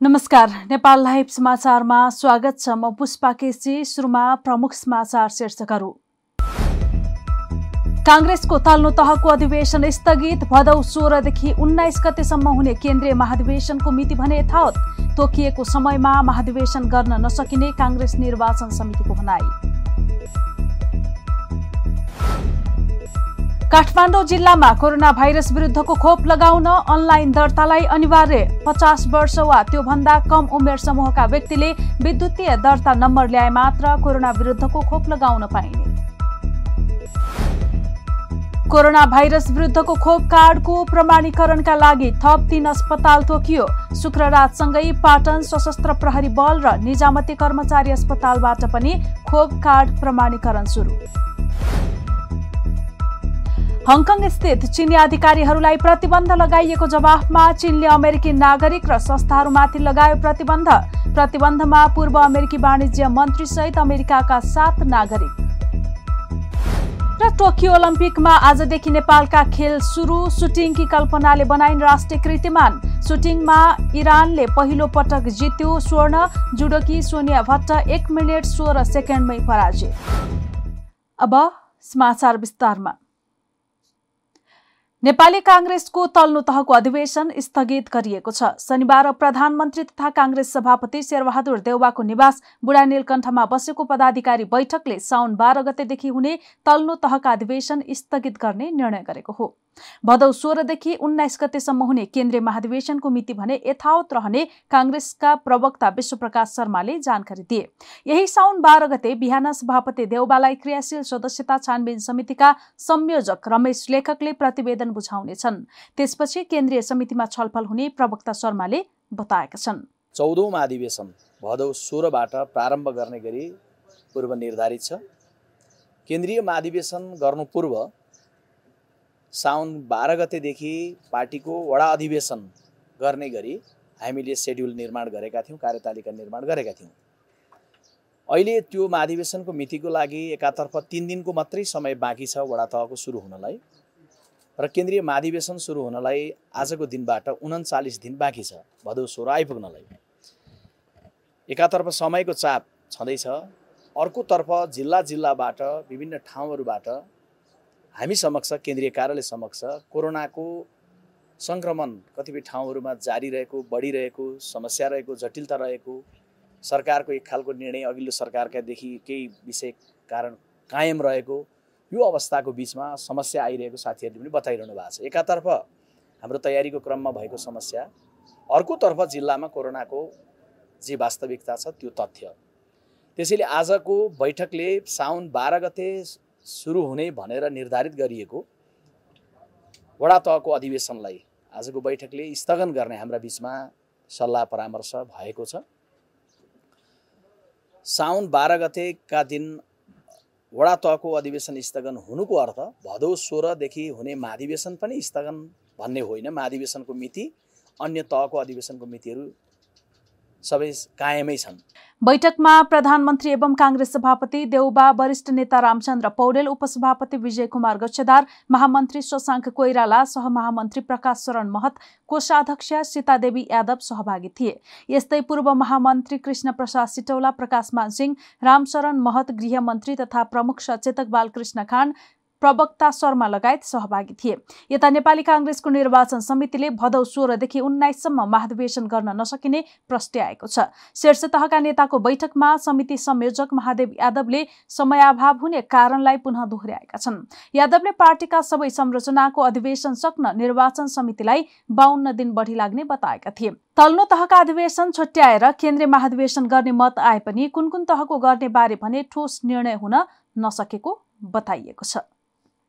नमस्कार नेपाल लाइभ समाचारमा स्वागत छ म पुष्पा केसी सुरुमा प्रमुख समाचार शीर्षकहरू। काङ्ग्रेसको तल्लो तहको अधिवेशन स्थगित भदौ सोह्रदेखि उन्नाइस गतेसम्म हुने केन्द्रीय महाधिवेशनको मिति भने यथावत तोकिएको समयमा महाधिवेशन गर्न नसकिने काङ्ग्रेस निर्वाचन समितिको भनाई। काठमाडौँ जिल्लामा कोरोना भाइरस विरुद्धको खोप लगाउन अनलाइन दर्तालाई अनिवार्य। पचास वर्ष वा त्योभन्दा कम उमेर समूहका व्यक्तिले विद्युतीय दर्ता नम्बर ल्याए मात्र कोरोना विरुद्धको खोप लगाउन पाइने। कोरोना भाइरस विरुद्धको खोप कार्डको प्रमाणीकरणका लागि थप तीन अस्पताल तोकियो। शुक्ररातसँगै पाटन सशस्त्र प्रहरी बल र निजामती कर्मचारी अस्पतालबाट पनि खोप कार्ड प्रमाणीकरण सुरु। हङकङ स्थित चिनी अधिकारीहरूलाई प्रतिबन्ध लगाइएको जवाफमा चीनले अमेरिकी नागरिक र संस्थाहरूमाथि लगायो प्रतिबन्ध। प्रतिबन्धमा पूर्व अमेरिकी वाणिज्य मन्त्री सहित अमेरिकाका सात नागरिक। र टोकियो ओलम्पिकमा आजदेखि नेपालका खेल सुरु सुटिङकी कल्पनाले बनाइन् राष्ट्रिय कृतिमान। सुटिङमा इरानले पहिलो पटक जित्यो स्वर्ण जुडोकी सोनिया भट्ट एक मिनट सोह्र सेकेन्डमै पराजित। अब समाचार विस्तारमा। नेपाली काङ्ग्रेसको तल्लो तहको अधिवेशन स्थगित गरिएको छ। शनिबार प्रधानमन्त्री तथा काङ्ग्रेस सभापति शेरबहादुर देउवाको निवास बुढा नीलकण्ठमा बसेको पदाधिकारी बैठकले साउन बाह्र गतेदेखि हुने तल्लो तहका अधिवेशन स्थगित गर्ने निर्णय गरेको हो। भदौ सोह्रदेखि उन्नाइस गतेसम्म हुने केन्द्रीय महाधिवेशनको मिति भने यथावत रहने काङ्ग्रेसका प्रवक्ता विश्वप्रकाश शर्माले जानकारी दिए। यही साउन बाह्र गते बिहान सभापति देउबालाई क्रियाशील सदस्यता छानबिन समितिका संयोजक रमेश लेखकले प्रतिवेदन बुझाउनेछन्। त्यसपछि केन्द्रीय समितिमा छलफल हुने प्रवक्ता शर्माले बताएका छन्। चौधौँ महाधिवेशन भदौ सोह्रबाट प्रारम्भ गर्ने गरी पूर्व निर्धारित छ। केन्द्रीय महाधिवेशन गर्नु पूर्व साउन बाह्र गतेदेखि पार्टीको वडा अधिवेशन गर्ने गरी हामीले सेड्युल निर्माण गरेका थियौँ कार्यतालिका निर्माण गरेका थियौँ। अहिले त्यो महाधिवेशनको मितिको लागि एकातर्फ तिन दिनको मात्रै समय बाँकी छ वडा तहको सुरु हुनलाई र केन्द्रीय महाधिवेशन सुरु हुनलाई आजको दिनबाट उन्चालिस दिन बाँकी छ भदौ सोह्र आइपुग्नलाई। एकातर्फ समयको चाप छँदैछ। अर्कोतर्फ जिल्ला जिल्लाबाट विभिन्न ठाउँहरूबाट हामी समक्ष केन्द्रीय कार्यालय समक्ष कोरोनाको सङ्क्रमण कतिपय ठाउँहरूमा जारी रहेको बढिरहेको समस्या रहेको जटिलता रहेको सरकारको एक खालको निर्णय अघिल्लो सरकारकादेखि केही विषय कारण कायम रहेको यो अवस्थाको बिचमा समस्या आइरहेको साथीहरूले पनि बताइरहनु भएको छ। एकातर्फ हाम्रो तयारीको क्रममा भएको समस्या अर्कोतर्फ जिल्लामा कोरोनाको जे वास्तविकता छ त्यो तथ्य। त्यसैले आजको बैठकले साउन बाह्र गते सुरु हुने भनेर निर्धारित गरिएको वडा तहको अधिवेशनलाई आजको बैठकले स्थगन गर्ने हाम्रा बिचमा सल्लाह परामर्श भएको छ। साउन बाह्र गतेका दिन वडा तहको अधिवेशन स्थगन हुनुको अर्थ भदौ सोह्रदेखि हुने महाधिवेशन पनि स्थगन भन्ने होइन। महाधिवेशनको मिति अन्य तहको अधिवेशनको मितिहरू सबै कायमै छन्। बैठकमा प्रधानमन्त्री एवं काङ्ग्रेस सभापति देउबा वरिष्ठ नेता रामचन्द्र पौडेल उपसभापति विजय कुमार गच्छेदार महामन्त्री शशाङ्क कोइराला सहमहामन्त्री प्रकाश शरण महत कोषाध्यक्ष सीतादेवी यादव सहभागी थिए। यस्तै पूर्व महामन्त्री कृष्ण प्रसाद सिटौला प्रकाश मानसिंह रामशरण महत गृहमन्त्री तथा प्रमुख सचेतक बालकृष्ण खान प्रवक्ता शर्मा लगायत सहभागी थिए। यता नेपाली काङ्ग्रेसको निर्वाचन समितिले भदौ सोह्रदेखि उन्नाइससम्म महाधिवेशन गर्न नसकिने प्रस्ट्याएको छ। शीर्ष तहका नेताको बैठकमा समिति संयोजक महादेव यादवले समयाभाव हुने कारणलाई पुनः दोहोऱ्याएका छन्। यादवले पार्टीका सबै संरचनाको अधिवेशन सक्न निर्वाचन समितिलाई बाहन्न दिन बढी लाग्ने बताएका थिए। तल्लो तहका अधिवेशन छुट्याएर केन्द्रीय महाधिवेशन गर्ने मत आए पनि कुन कुन तहको गर्ने बारे भने ठोस निर्णय हुन नसकेको बताइएको छ।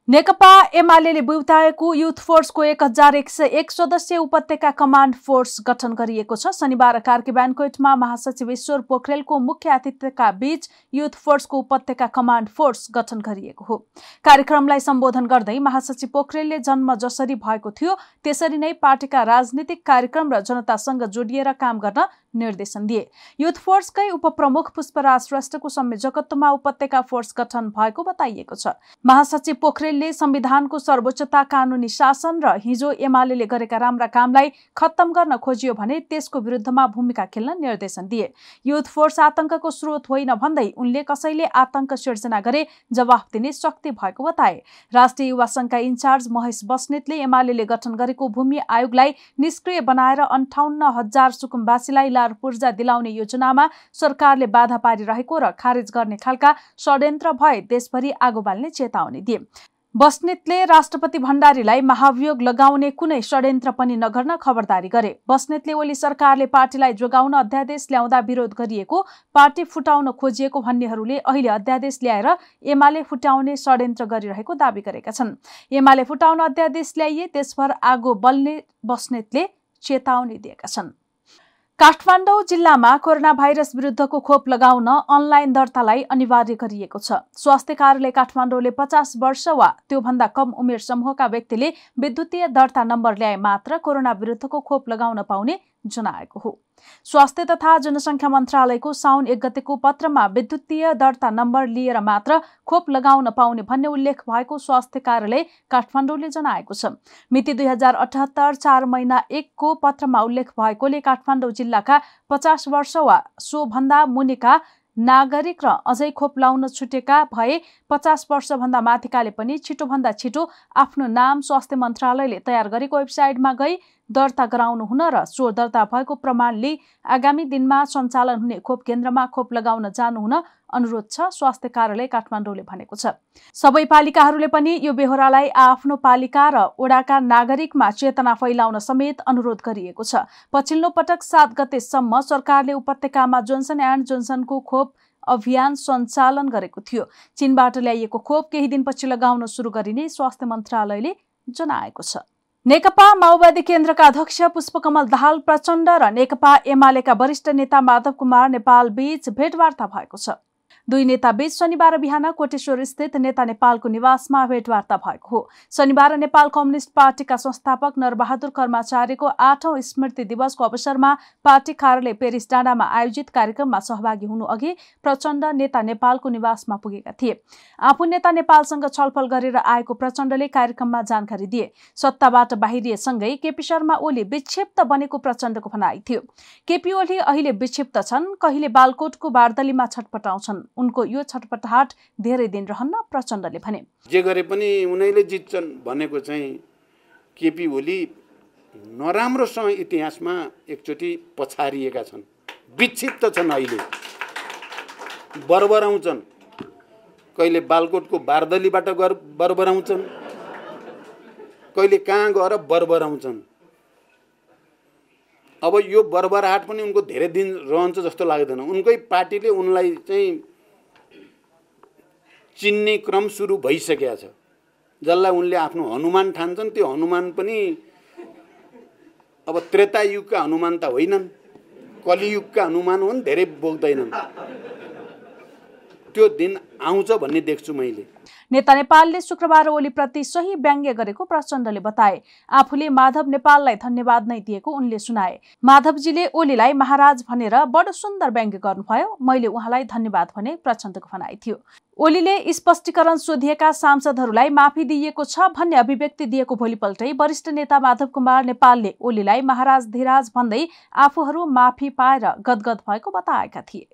नेकपा एमाले बुटाएको युथ फोर्सको एक हजार एक सय एक सदस्य उपत्यका कमान्ड फोर्स गठन गरिएको छ। शनिबार कार्की ब्यानकोइटमा महासचिव ईश्वर पोखरेलको मुख्य आतिथ्यका बीच युथ फोर्सको उपत्यका कमान्ड फोर्स गठन गरिएको हो। कार्यक्रमलाई सम्बोधन गर्दै महासचिव पोखरेलले जन्म जसरी भएको थियो त्यसरी नै पार्टीका राजनीतिक कार्यक्रम र जनतासँग जोडिएर काम गर्न निर्देशन दिए। युथ फोर्सकै उपप्रमुख पुष्पराज श्रेष्ठको संयोजकत्वमा उपत्यका फोर्स गठन भएको बताइएको छ। महासचिव पोखरेलले संविधानको सर्वोच्चता कानुनी शासन र हिजो एमाले गरेका राम्रा कामलाई खत्तम गर्न खोजियो भने त्यसको विरुद्धमा भूमिका खेल्न निर्देशन दिए। युथ फोर्स आतंकको स्रोत होइन भन्दै उनले कसैले आतंक सिर्जना गरे जवाफ दिने शक्ति भएको बताए। राष्ट्रिय युवा संघका इन्चार्ज महेश बस्नेतले एमाले गठन गरेको भूमि आयोगलाई निष्क्रिय बनाएर अन्ठाउन्न हजार सुकुम्बासीलाई लार पूर्जा दिलाउने योजनामा सरकारले बाधा पारिरहेको र खारेज गर्ने खालका षड्यन्त्र भए देशभरि आगो बाल्ने चेतावनी दिए। बस्नेतले राष्ट्रपति भण्डारीलाई महाभियोग लगाउने कुनै षड्यन्त्र पनि नगर्न खबरदारी गरे। बस्नेतले ओली सरकारले पार्टीलाई जोगाउन अध्यादेश ल्याउँदा विरोध गरिएको पार्टी फुटाउन खोजिएको भन्नेहरूले अहिले अध्यादेश ल्याएर एमाले फुटाउने षड्यन्त्र गरिरहेको दावी गरेका छन्। एमाले फुटाउन अध्यादेश ल्याइए त्यसभर आगो बल्ने बस्नेतले चेतावनी दिएका छन्। काठमाडौँ जिल्लामा कोरोना भाइरस विरुद्धको खोप लगाउन अनलाइन दर्तालाई अनिवार्य गरिएको छ। स्वास्थ्य कार्यालय काठमाडौँले पचास वर्ष वा त्योभन्दा कम उमेर समूहका व्यक्तिले विद्युतीय दर्ता नम्बर ल्याए मात्र कोरोना विरुद्धको खोप लगाउन पाउने जनाएको हो। स्वास्थ्य तथा जनसङ्ख्या मन्त्रालयको साउन एक गतेको पत्रमा विद्युतीय दर्ता नम्बर लिएर मात्र खोप लगाउन पाउने भन्ने उल्लेख भएको स्वास्थ्य कार्यालय काठमाडौँले जनाएको छ। मिति दुई हजार अठहत्तर चार महिना एकको पत्रमा उल्लेख भएकोले काठमाडौँ जिल्लाका पचास वर्ष वा सोभन्दा मुनिका नागरिक र अझै खोप लाउन छुटेका भए पचास वर्षभन्दा माथिकाले पनि छिटोभन्दा छिटो आफ्नो नाम स्वास्थ्य मन्त्रालयले तयार गरेको वेबसाइटमा गई दर्ता गराउनु हुन र सो दर्ता भएको प्रमाणले आगामी दिनमा सञ्चालन हुने खोप केन्द्रमा खोप लगाउन जानु हुन अनुरोध छ। स्वास्थ्य कार्यालय काठमाडौँले भनेको छ। सबै पालिकाहरूले पनि यो बेहोरालाई आफ्नो पालिका र ओडाका नागरिकमा चेतना फैलाउन समेत अनुरोध गरिएको छ। पछिल्लो पटक सात गतेसम्म सरकारले उपत्यकामा जोन्सन एन्ड जोन्सनको खोप अभियान सञ्चालन गरेको थियो। चीनबाट ल्याइएको खोप केही दिनपछि लगाउन सुरु गरिने स्वास्थ्य मन्त्रालयले जनाएको छ। नेकपा माओवादी केन्द्रका अध्यक्ष पुष्पकमल दाहाल प्रचण्ड र नेकपा एमालेका वरिष्ठ नेता माधव कुमार नेपाल बीच भेटवार्ता भएको छ। दुई नेता बीच शनिबार बिहान कोटेश्वर स्थित नेता नेपालको निवासमा भेटवार्ता भएको हो। शनिबार नेपाल कम्युनिस्ट पार्टीका संस्थापक नरबहादुर कर्माचार्यको आठौं स्मृति दिवसको अवसरमा पार्टी कार्यालय पेरिस डाँडामा आयोजित कार्यक्रममा सहभागी हुनु अघि प्रचण्ड नेता नेपालको निवासमा पुगेका थिए। आफू नेता नेपालसँग छलफल गरेर आएको प्रचण्डले कार्यक्रममा जानकारी दिए। सत्ताबाट बाहिरिएसँगै केपी शर्मा ओली विक्षिप्त बनेको प्रचण्डको भनाइ थियो। केपी ओली अहिले विक्षिप्त छन् कहिले बालकोटको बारदलीमा छटपटाउँछन्। उनको यो छटपटाहट धेरै दिन रहन्न प्रचण्डले भने। जे गरे पनि उनीहरूले जित्छन् भनेको चाहिँ केपी ओली नराम्रोसँग इतिहासमा एकचोटि पछारिएका छन्। विक्षिप्त छन् अहिले। बरबराउँछन्। कहिले बालकोटको बारदलीबाट गर बरबराउँछन्। कहिले कहाँ गएर बरबराउँछन्। अब यो बरबराहट पनि उनको धेरै दिन रहन्छ जस्तो लाग्दैन। उनकै पार्टीले उनलाई चाहिँ चिन्ने क्रम सुरु भइसकेका छ। जसलाई उनले आफ्नो हनुमान ठान्छन् त्यो हनुमान पनि अब त्रेता युगका हनुमान त होइनन् कलियुगका हनुमान हुन् धेरै बोक्दैनन्। त्यो दिन आउँछ भन्ने देख्छु मैले। नेता नेपालले शुक्रबार ओलीप्रति सही व्यङ्ग्य गरेको प्रचण्डले बताए। आफूले माधव नेपाललाई धन्यवाद नै दिएको उनले सुनाए। माधवजीले ओलीलाई महाराज भनेर बडो सुन्दर व्यङ्ग्य गर्नुभयो। मैले उहाँलाई धन्यवाद भने प्रचण्डको भनाइ थियो। ओलीले स्पष्टीकरण सोधिएका सांसदहरूलाई माफी दिइएको छ भन्ने अभिव्यक्ति दिएको भोलिपल्टै वरिष्ठ नेता माधव कुमार नेपालले ओलीलाई महाराज धिराज भन्दै आफूहरू माफी पाएर गदगद भएको बताएका थिए।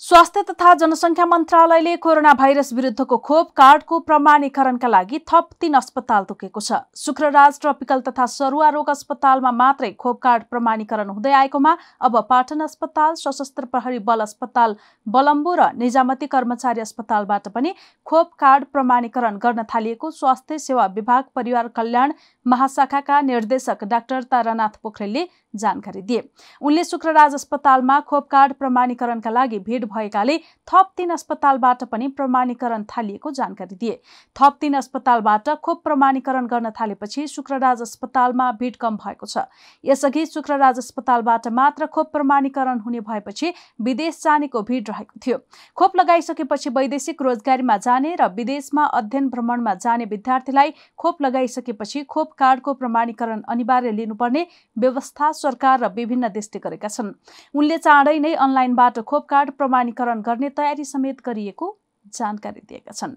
स्वास्थ्य तथा जनसङ्ख्या मन्त्रालयले कोरोना भाइरस विरुद्धको खोप कार्डको प्रमाणीकरणका लागि थप तीन अस्पताल तोकेको छ। शुक्रराज ट्रपिकल तथा सरुवा रोग अस्पतालमा मात्रै खोप कार्ड प्रमाणीकरण हुँदै आएकोमा अब पाटन अस्पताल सशस्त्र प्रहरी बल अस्पताल बलम्बु र निजामती कर्मचारी अस्पतालबाट पनि खोप कार्ड प्रमाणीकरण गर्न थालिएको स्वास्थ्य सेवा विभाग परिवार कल्याण महाशाखाका निर्देशक डाक्टर तारानाथ पोखरेलले जानकारी दिए। उनले शुक्रराज अस्पतालमा खोप कार्ड प्रमाणीकरणका लागि भिड भएकाले थप तीन अस्पतालबाट पनि प्रमाणीकरण थालिएको जानकारी दिए। थप तीन अस्पतालबाट खोप प्रमाणीकरण गर्न थालेपछि शुक्रराज अस्पतालमा भिड कम भएको छ। यसअघि शुक्रराज अस्पतालबाट मात्र खोप प्रमाणीकरण हुने भएपछि विदेश जानेको भिड रहेको थियो। खोप लगाइसकेपछि वैदेशिक रोजगारीमा जाने र विदेशमा अध्ययन भ्रमणमा जाने विद्यार्थीलाई खोप लगाइसकेपछि खोप कार्डको प्रमाणीकरण अनिवार्य लिनुपर्ने व्यवस्था सरकार र विभिन्न देशले गरेका छन्। उनले चाँडै नै अनलाइनबाट खोप कार्ड प्रमाणीकरण गर्ने तयारी समेत गरिएको जानकारी दिएका छन्।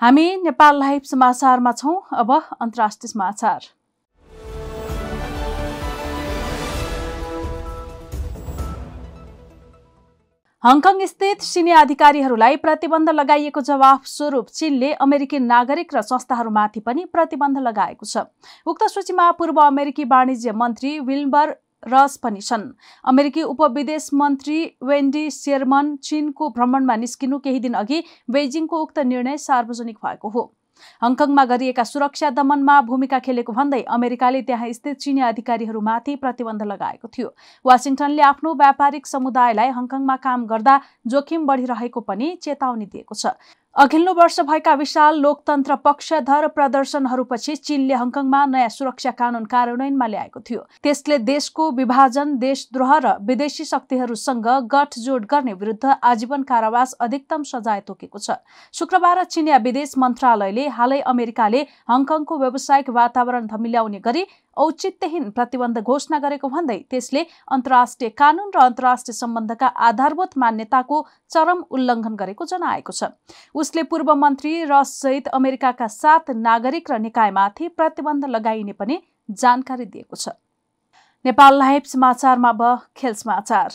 हामी नेपाल लाइभ समाचारमा छौँ। अब अन्तर्राष्ट्रिय समाचार। हङकङ स्थित चिनी अधिकारीहरूलाई प्रतिबन्ध लगाइएको जवाफ स्वरूप चीनले अमेरिकी नागरिक र संस्थाहरूमाथि पनि प्रतिबन्ध लगाएको छ। उक्त सूचीमा पूर्व अमेरिकी वाणिज्य मन्त्री विल्बर रस पनि छन्। अमेरिकी उपविदेश मन्त्री वेन्डी शेरमन चीनको भ्रमणमा निस्किनु केही दिन अघि बेजिङको उक्त निर्णय सार्वजनिक भएको हो। हङकङमा गरिएका सुरक्षा दमनमा भूमिका खेलेको भन्दै अमेरिकाले त्यहाँ स्थित चिनी अधिकारीहरूमाथि प्रतिबन्ध लगाएको थियो। वासिङटनले आफ्नो व्यापारिक समुदायलाई हङकङमा काम गर्दा जोखिम बढिरहेको पनि चेतावनी दिएको छ। अघिल्लो वर्ष भएका विशाल लोकतन्त्र पक्षधर प्रदर्शनहरूपछि चीनले हङकङमा नयाँ सुरक्षा कानून कार्यान्वयनमा ल्याएको थियो। त्यसले देशको विभाजन देशद्रोह र विदेशी शक्तिहरूसँग गठजोड गर्ने विरुद्ध आजीवन कारावास अधिकतम सजाय तोकेको छ। शुक्रबार चिनिया विदेश मन्त्रालयले हालै अमेरिकाले हङकङको व्यावसायिक वातावरण धमिल्याउने गरी औचित्यहीन प्रतिबन्ध घोषणा गरेको भन्दै त्यसले अन्तर्राष्ट्रिय कानून र अन्तर्राष्ट्रिय सम्बन्धका आधारभूत मान्यताको चरम उल्लङ्घन गरेको जनाएको छ। उसले पूर्व मन्त्री रससहित अमेरिकाका सात नागरिक र निकायमाथि प्रतिबन्ध लगाइने पनि जानकारी दिएको छ। नेपाल लाइभ समाचारमा अब खेल समाचार।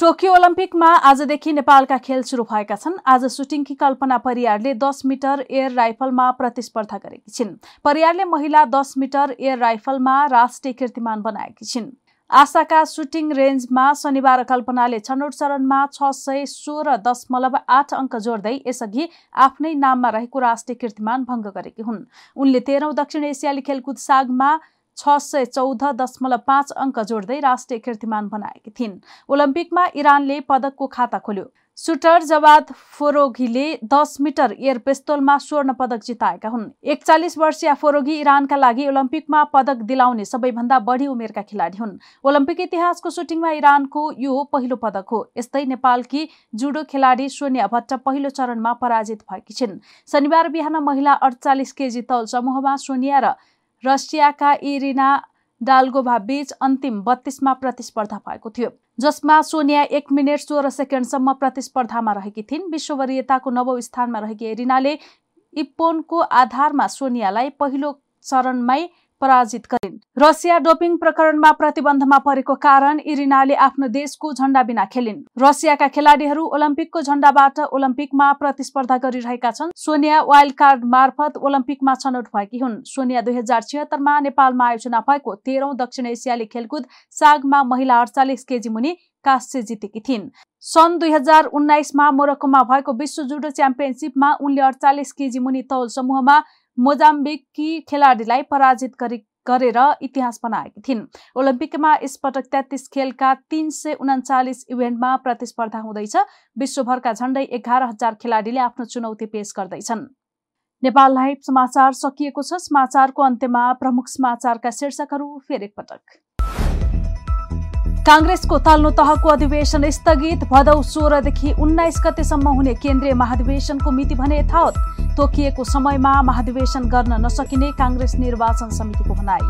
टोकियो ओलम्पिकमा आजदेखि नेपालका खेल सुरु भएका छन्। आज सुटिङकी कल्पना परियारले दस मिटर एयर राइफलमा प्रतिस्पर्धा गरेकी छिन्। परियारले महिला दस मिटर एयर राइफलमा राष्ट्रिय कीर्तिमान बनाएकी छिन्। आशाका सुटिङ रेन्जमा शनिबार कल्पनाले छनौट चरणमा छ सय सोह्र दशमलव आठ अङ्क जोड्दै यसअघि आफ्नै नाममा रहेको राष्ट्रिय कीर्तिमान भङ्ग गरेकी हुन्। उनले तेह्रौं दक्षिण एसियाली खेलकुद सागमा छ सय चौध दशमलव पाँच अङ्क जोड्दै राष्ट्रिय कीर्तिमान बनाएकी थिइन्। ओलम्पिकमा इरानले पदकको खाता खोल्यो। सुटर जवाद फोरोघीले दस मिटर एयर पिस्तोलमा स्वर्ण पदक जिताएका हुन्। एकचालिस वर्षीय फोरोगी इरानका लागि ओलम्पिकमा पदक दिलाउने सबैभन्दा बढी उमेरका खेलाडी हुन्। ओलम्पिक इतिहासको सुटिङमा इरानको यो पहिलो पदक हो। यस्तै नेपालकी जुडो खेलाडी सोनिया भट्ट पहिलो चरणमा पराजित भएकी छिन्। शनिबार बिहान महिला अडचालिस केजी तौल समूहमा सोनिया र रसियाका इरिना डाल्गोभा बीच अन्तिम बत्तीसमा प्रतिस्पर्धा भएको थियो जसमा सोनिया एक मिनट सोह्र सेकेन्डसम्म प्रतिस्पर्धामा रहेकी थिइन्। विश्व वरियताको नवौँ स्थानमा रहेकी एरिनाले इप्पोनको आधारमा सोनियालाई पहिलो चरणमै पराजित गरिन्। रसिया डोपिङ प्रकरणमा प्रतिबन्धमा परेको कारण इरिनाले आफ्नो देशको झण्डा बिना खेलिन्। रसियाका खेलाडीहरू ओलम्पिकको झण्डाबाट ओलम्पिकमा प्रतिस्पर्धा गरिरहेका छन्। सोनिया वाइल्ड कार्ड मार्फत ओलम्पिकमा छनौट भएकी हुन्। सोनिया दुई हजार छिहत्तरमा नेपालमा आयोजना भएको तेह्रौं दक्षिण एसियाली खेलकुद सागमा महिला अडचालिस केजी मुनि कास्य जितेकी थिइन्। सन् दुई हजार उन्नाइसमा मोरक्कोमा भएको विश्व जुडो च्याम्पियनसिपमा उनले अडचालिस केजी मुनि तौल समूहमा मोजाम्बिकी खेलाडीलाई पराजित गरेर इतिहास बनाएकी थिइन्। ओलम्पिकमा यसपटक तेत्तिस खेलका तीन सय उन्चालिस इभेन्टमा प्रतिस्पर्धा हुँदैछ। विश्वभरका झण्डै एघार हजार खेलाडीले आफ्नो चुनौती पेश गर्दैछन्। नेपाल लाइभ समाचार सकिएको छ। समाचारको अन्त्यमा प्रमुख समाचारका शीर्षकहरू फेरि एकपटक काङ्ग्रेसको तल्लो तहको अधिवेशन स्थगित भदौ सोह्रदेखि उन्नाइस गतेसम्म हुने केन्द्रीय महाधिवेशनको मिति भने यथावत। तोकिएको समयमा महाधिवेशन गर्न नसकिने काङ्ग्रेस निर्वाचन समितिको भनाई।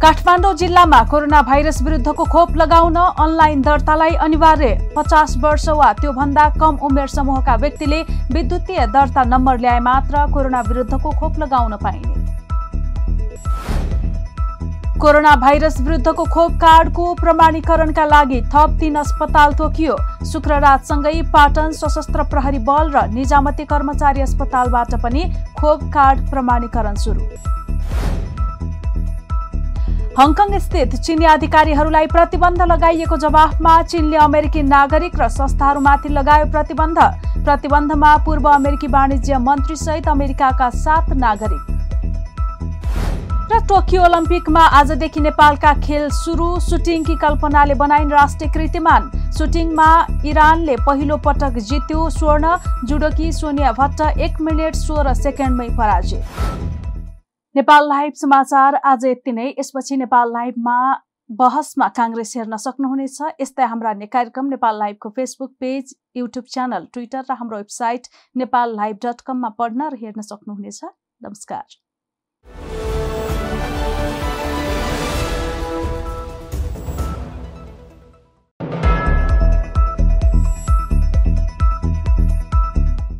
काठमाडौँ जिल्लामा कोरोना भाइरस विरुद्धको खोप लगाउन अनलाइन दर्तालाई अनिवार्य। पचास वर्ष वा त्योभन्दा कम उमेर समूहका व्यक्तिले विद्युतीय दर्ता नम्बर ल्याए मात्र कोरोना विरुद्धको खोप लगाउन पाइने। कोरोना भाइरस विरुद्धको खोप कार्डको प्रमाणीकरणका लागि थप तीन अस्पताल तोकियो। शुक्ररातसँगै पाटन सशस्त्र प्रहरी बल र निजामती कर्मचारी अस्पतालबाट पनि खोप कार्ड प्रमाणीकरण सुरु। हङकङ स्थित चिनी अधिकारीहरूलाई प्रतिबन्ध लगाइएको जवाफमा चीनले अमेरिकी नागरिक र संस्थाहरूमाथि लगायो प्रतिबन्ध। प्रतिबन्धमा पूर्व अमेरिकी वाणिज्य मन्त्री सहित अमेरिकाका सात नागरिक। र टोकियो ओलम्पिकमा आजदेखि नेपालका खेल सुरु सुटिङकी कल्पनाले बनाइन् राष्ट्रिय कृतिमान। सुटिङमा इरानले पहिलो पटक जित्यो स्वर्ण जुडोकी सोनिया भट्ट एक मिनट सोह्र सेकेन्डमै पराजित। नेपाल लाइभ समाचार आज यति नै। यसपछि नेपाल लाइभमा बहसमा काङ्ग्रेस हेर्न सक्नुहुनेछ। यस्तै हाम्रा कार्यक्रम Nepal लाइभको Facebook page YouTube channel Twitter र हाम्रो वेबसाइट नेपाल लाइभ डट कममा पढ्न र हेर्न सक्नुहुनेछ। नमस्कार।